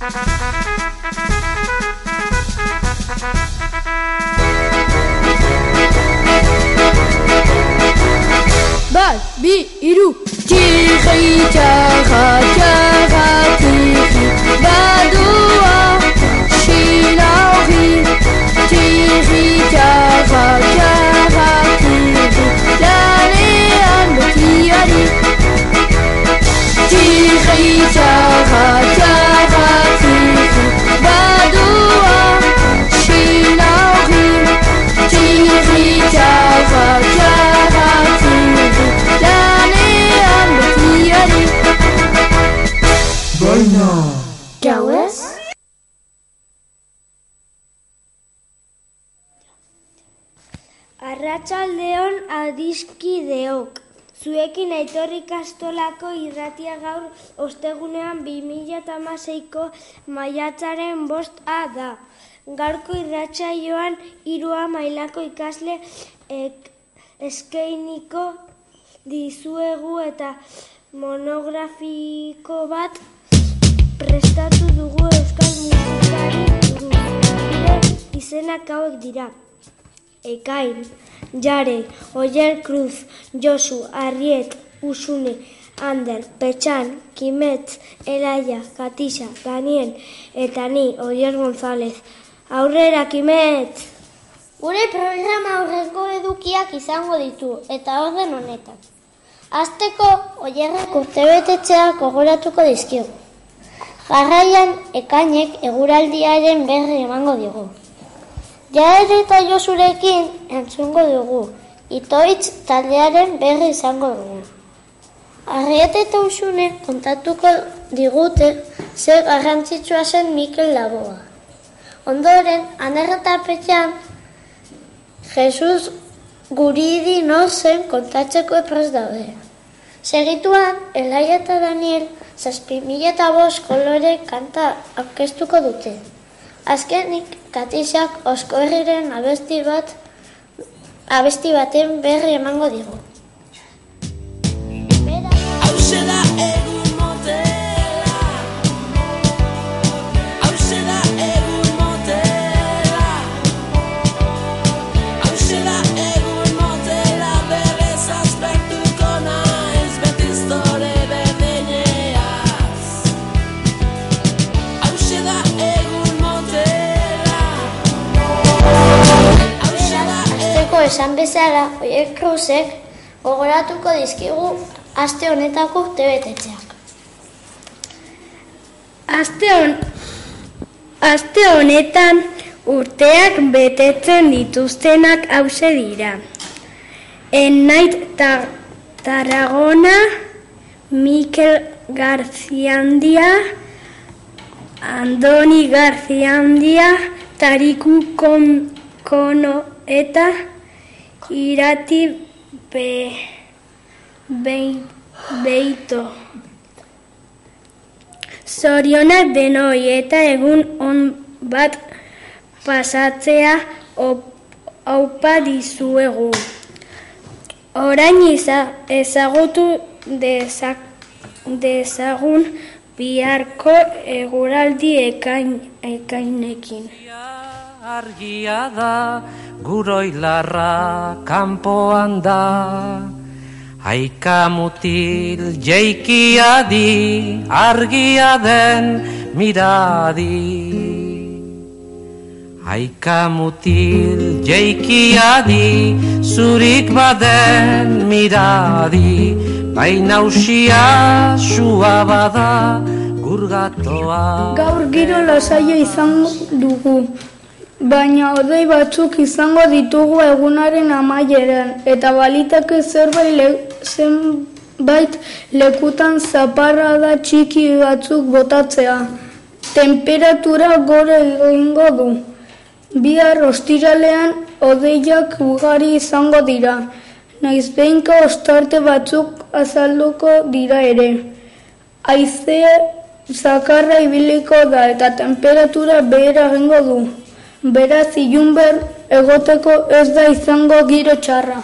بعد بي إلو تيخي تاخا تاخا تيخي بعدوا شيلاوخي تيخي تاخا تاخا تيخي لالي أنبتي ألي تيخي تاخا Arratsaldeon adiskideok. Zuekin aitorri kastolako irratia gaur ostegunean 2016ko maiatzaren bost A da. Gaurko irratsaioan hirua mailako ikasle ek, eskeiniko dizuegu eta monografiko bat prestatu dugu euskal musikari buruz. Izenak hauek dira. Ekain, Jare, Oyer Cruz, Josu, Arriet, Usune, Ander, Petxan, Kimetz, Elaia, Katisa, Daniel, eta ni, Oyer González. Aurrera, Kimetz! Gure programa aurrezko edukiak izango ditu, eta orden honetan. Azteko, oierrek urtebetetzea gogoratuko dizkigu. Jarraian, ekainek eguraldiaren berri emango digu. Jaere eta josurekin entzungo dugu, itoitz taldearen berri izango dugu. Arriet eta usune kontatuko digute zer garrantzitsua zen Mikel Laboa. Ondoren, anerretapetxean, Jesus guridi no zen kontatzeko epraz daude. Segituan, Elaia eta Daniel zazpi mila eta bost kolore kanta aurkeztuko dute. Azkenik, Katixak osko herriren abesti bat abesti baten berri emango digu. Esan bezala, oiek kruzek gogoratuko dizkigu aste honetako urtebetetxeak. Aste, hon, aste honetan urteak betetzen dituztenak hause dira. Ennait tar, Tarragona, Mikel Garziandia, Andoni Garziandia, Tariku kon, Kono eta Irati be, bei, Beito. Zorionak denoi eta egun on bat pasatzea aupa dizuegu. Orain iza, ezagutu dezak, dezagun biharko eguraldi ekain, ekainekin. Argia da, guroilarra kanpoan da. Aika mutil jeikia di, argia den miradi. Aika mutil jeikia di, zurik baden miradi. Baina usia sua bada, gurgatoa. Gaur giro lasaia izango dugu, baina odei batzuk izango ditugu egunaren amaieran, eta balitake zerbait le, zenbait lekutan zaparrada txiki batzuk botatzea. Temperatura gore egingo du. Bihar ostiralean odeiak ugari izango dira. Naiz behinka ostarte batzuk azalduko dira ere. Haizea zakarra ibiliko da eta temperatura behera egingo du beraz ilunber egoteko ez da izango giro txarra.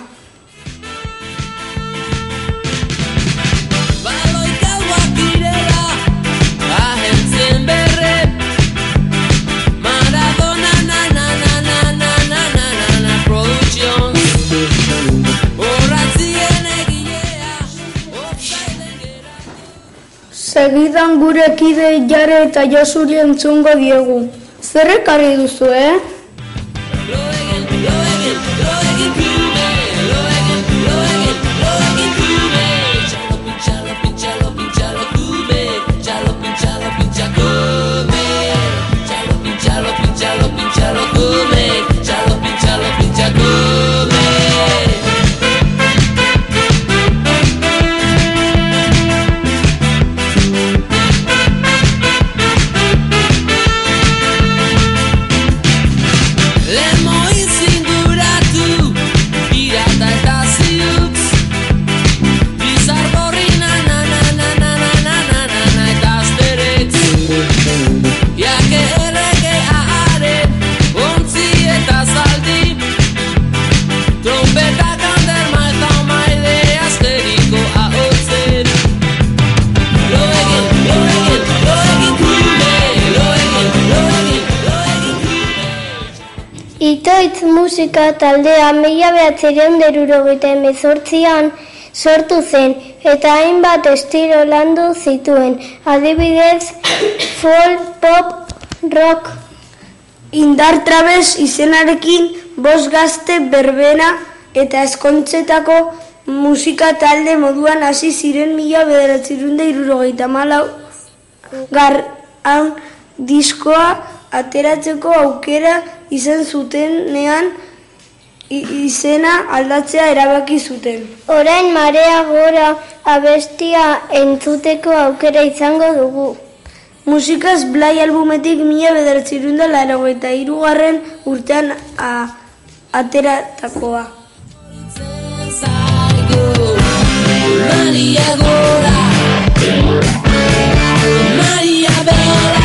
Segidan gure kide jare eta jasuri entzungo diegu. Zer ekarri duzu, eh? Musika taldea mila behatzerion derurogeita emezortzian sortu zen eta hainbat estilo landu zituen. Adibidez, folk, pop, rock, Indar trabes izenarekin bost gazte berbena eta eskontzetako musika talde moduan hasi ziren mila bederatzerunde irurogeita malau garran diskoa ateratzeko aukera izan zutenean izena aldatzea erabaki zuten. orain marea gora abestia entzuteko aukera izango dugu. Musikaz Blai albumetik mila bederatzerunda laurogeita hirugarren urtean a, ateratakoa. Maria Gora Maria Bella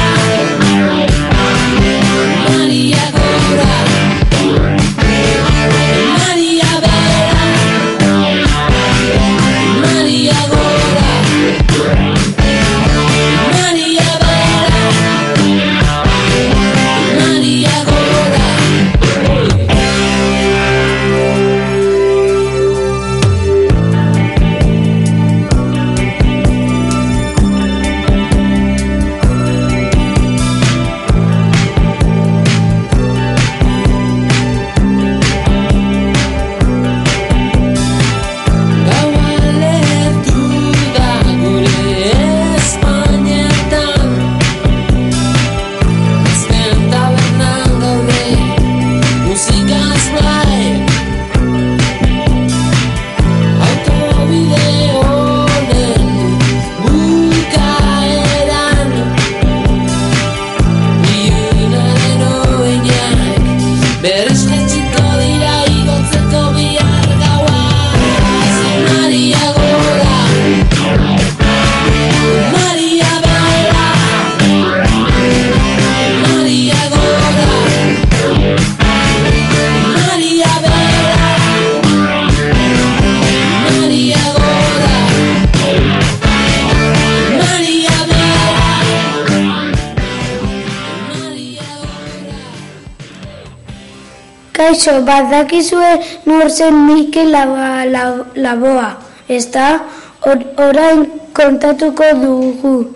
Kaixo, badakizue nor zen Mikel Laba- La- Laboa, ezta? Or, orain kontatuko dugu.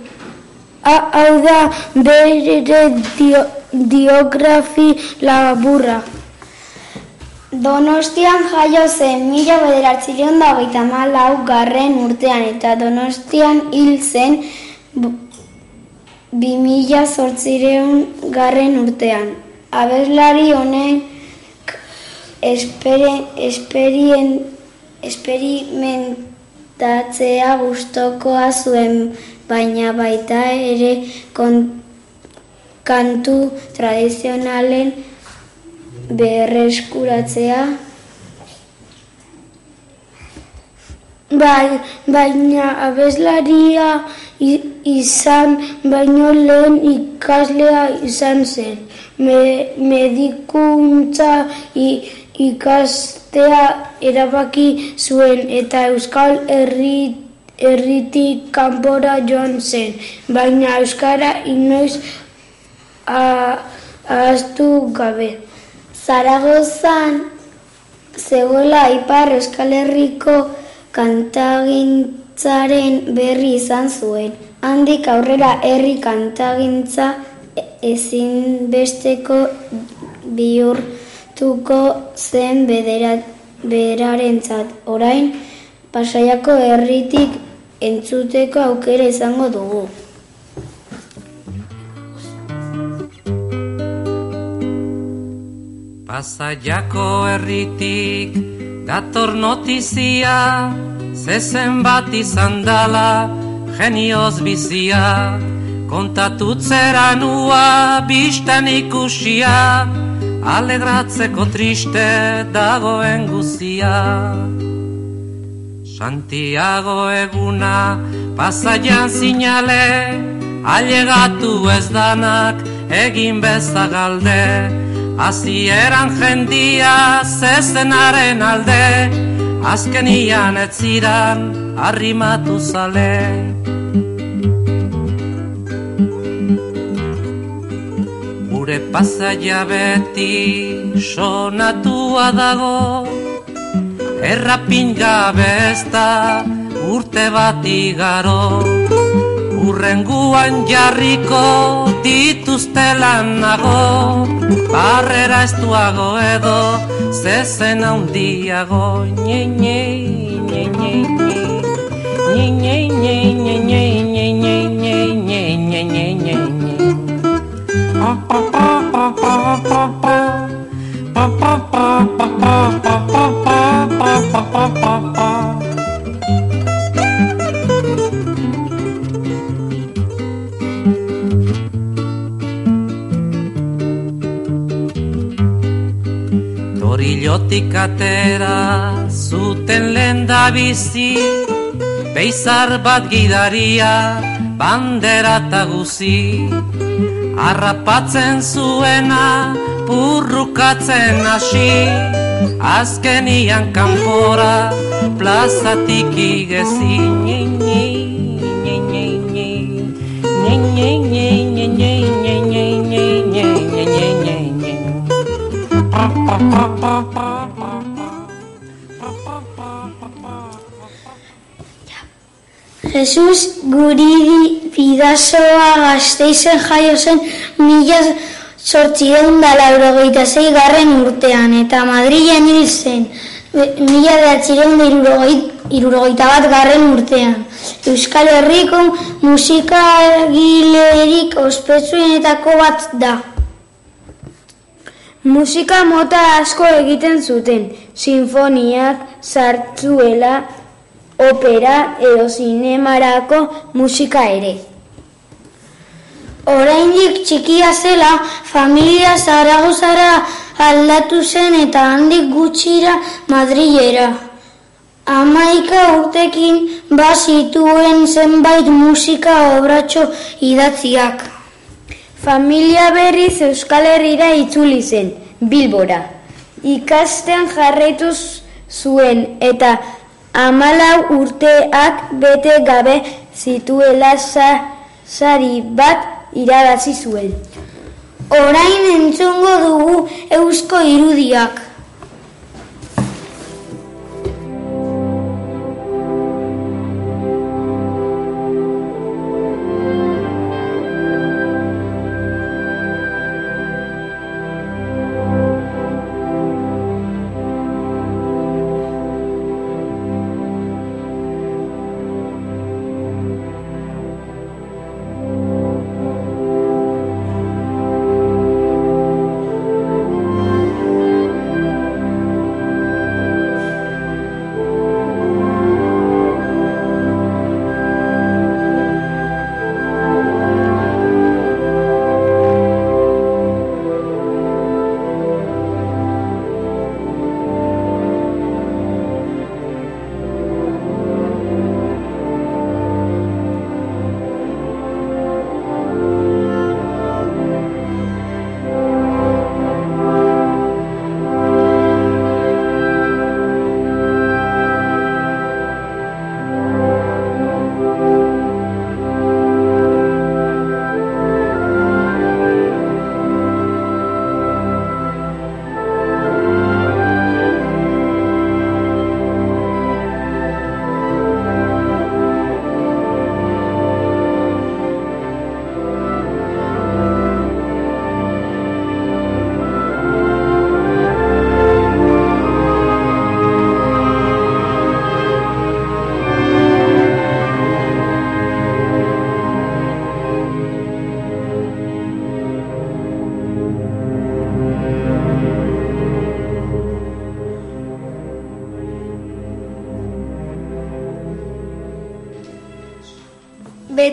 Ha- Hau da bere dio, diografi laburra. Donostian jaio zen mila bederatzireun da hogeita hamalau garren urtean eta Donostian hil zen bi mila zortzireun garren urtean. Abeslari honek esperien, esperimentatzea gustokoa zuen, baina baita ere kon, kantu tradizionalen berreskuratzea Bai, baina abeslaria izan baino lehen ikaslea izan zen. Me, medikuntza i- ikastea erabaki zuen eta Euskal Herri, Herritik kanpora joan zen. Baina Euskara inoiz ahaztu gabe. Zaragozan zegoela Ipar Euskal Herriko kantagintzaren berri izan zuen. Handik aurrera herri kantagintza ezinbesteko bihurtuko zen berarentzat. Orain, pasaiako herritik entzuteko aukera izango dugu. Pasaiako herritik dator notizia, zezen bat izan dala, genioz bizia, kontatutzera nua biztan ikusia, alegratzeko triste dagoen guzia. Santiago eguna pasaian zinale, ailegatu ez danak egin bezagalde, Azieran jendia zezenaren alde, azkenian ez ziran arrimatu zale. Gure pasaia beti sonatua dago, errapin gabe ez urte bat igaro. Urrenguan jarriko dituztelan nago, barrera estuago edo zezen handiago. Nye, nye, nye, nye, nye. Nye, nye, nye, nye, nye, nye, nye, nye, nye, nye, nye, Torillotik atera zuten lenda bizi Beizar bat gidaria bandera eta guzi Arrapatzen zuena purrukatzen hasi Azkenian kanpora plazatik igezi Jesus guridi bidazoa gazteizen jaio zen mila sortzireun da laurogeita zei garren urtean eta Madrilen hil zen mila da irurogeit- irurogeita bat garren urtean. Euskal Herriko musikagilerik ospetsuenetako bat da. Musika mota asko egiten zuten, sinfoniak, sartzuela, opera edo zinemarako musika ere. Oraindik txikia zela, familia Zaragozara aldatu zen eta handik gutxira Madrilera. Amaika urtekin bazituen zenbait musika obratxo idatziak. Familia berriz Euskal Herrira itzuli zen, Bilbora. Ikasten jarraitu zuen eta amalau urteak bete gabe zituela sa- sari bat irabazi zuen. Orain entzungo dugu eusko irudiak.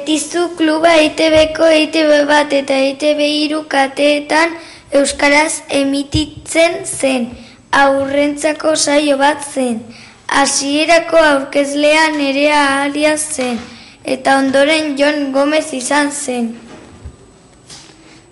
Betizu kluba EITB-ko EITB bat eta EITB hiru kateetan Euskaraz emititzen zen. Aurrentzako saio bat zen. Hasierako aurkezlea nerea ahalia zen. Eta ondoren Jon Gomez izan zen.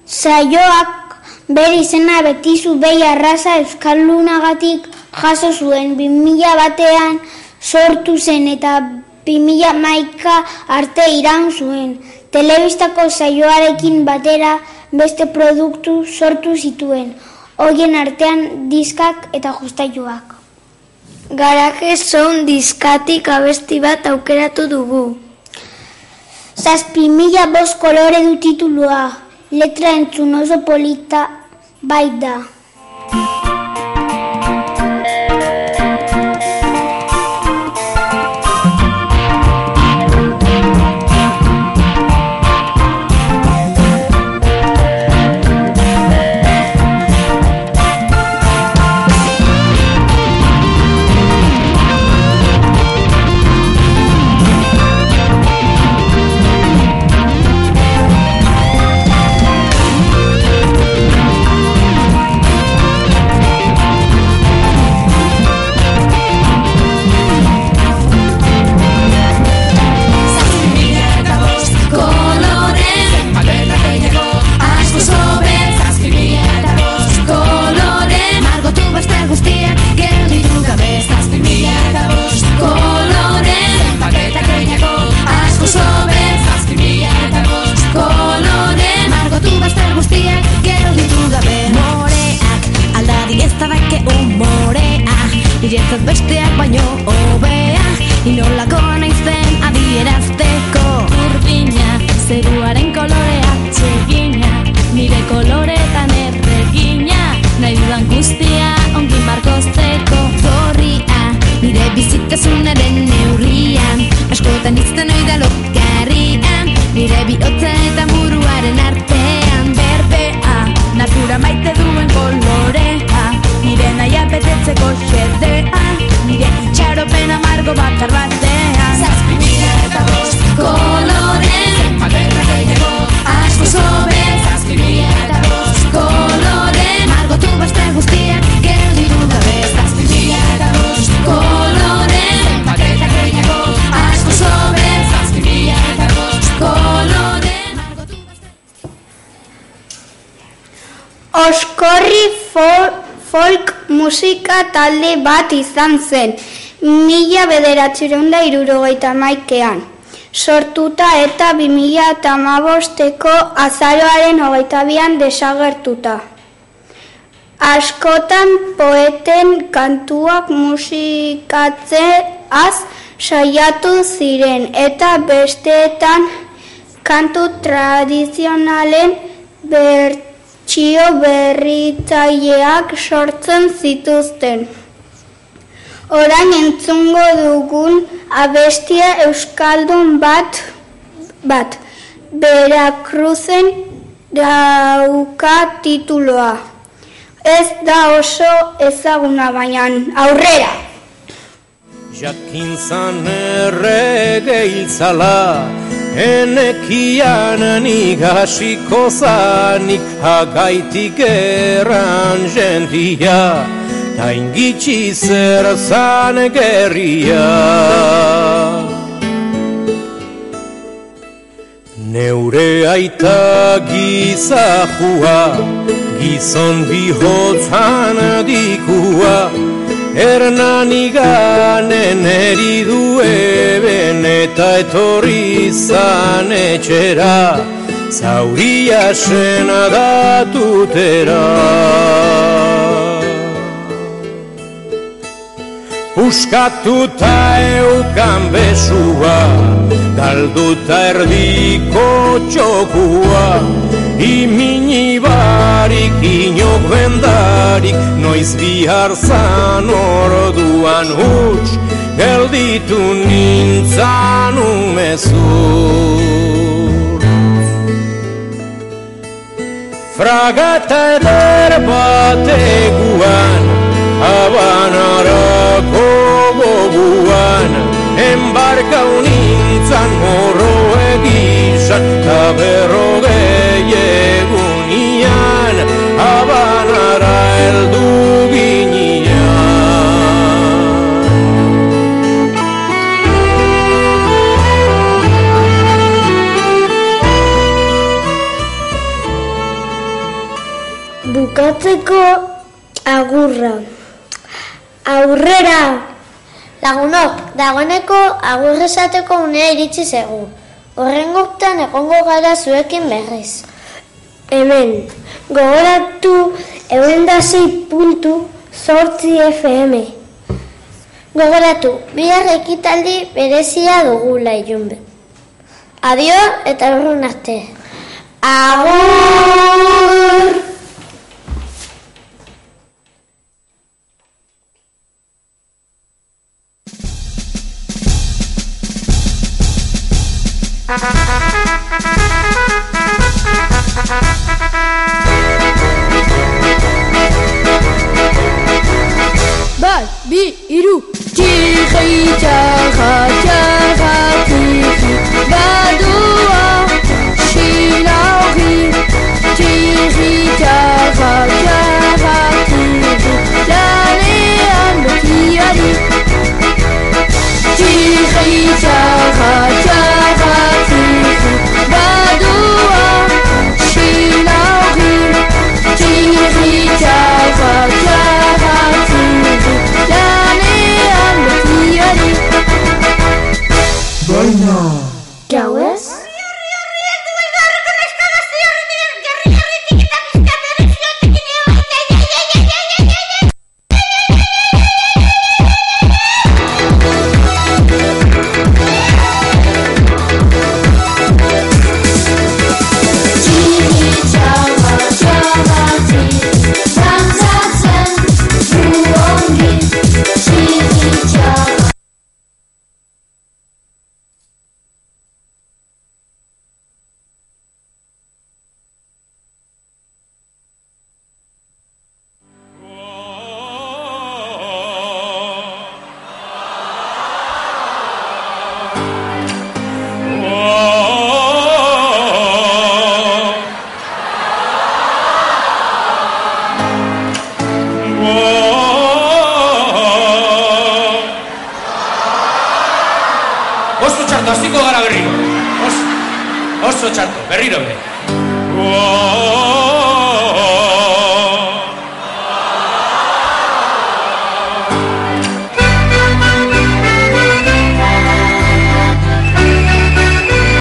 Saioak bere izena betizu behi arraza euskaldunagatik jaso zuen 2000 batean sortu zen eta 2000 maika arte iraun zuen. Telebistako saioarekin batera beste produktu sortu zituen, hoien artean diskak eta justailuak. Garaje sound diskatik abesti bat aukeratu dugu. Zazpi mila bost kolore du titulua, letra entzun oso polita bai colores. Oskorri fol, folk musika talde bat izan zen, mila bederatzireun da irurogeita maikean. Sortuta eta bi mila eta hamabosteko azaroaren hogeita bian desagertuta. Askotan poeten kantuak musikatzeaz saiatu ziren eta besteetan kantu tradizionalen bertsio berritzaileak sortzen zituzten. Orain entzungo dugun abestia euskaldun bat bat Veracruzen dauka tituloa. Ez da oso ezaguna baina aurrera. Jakin zan errege hiltzala, enekian nigasiko zanik hagaitik erran jendia, ta ingitsi zer zan gerria. Neure aita gizahua, gizon bihotzan dikua, Ernan iganen eridu eben eta etorri zan etxera, zauria sena datutera. Puskatuta eukan besua, galduta erdiko txokua, Imini barik inok bendarik Noiz bihar zan orduan huts Gelditu nintzan umezur. Fragata eder bateguan Habanarako goguan Embarkau nintzan morro egin izan Ta berrogei agurra. Aurrera! Lagunok, dagoeneko agur esateko unea iritsi zegu. Horren gurtan egongo gara zuekin berriz. Hemen, gogoratu eundasi puntu sortzi FM. Gogoratu, bihar ekitaldi berezia dugula ilunbe. Adio eta urrun arte. Agur!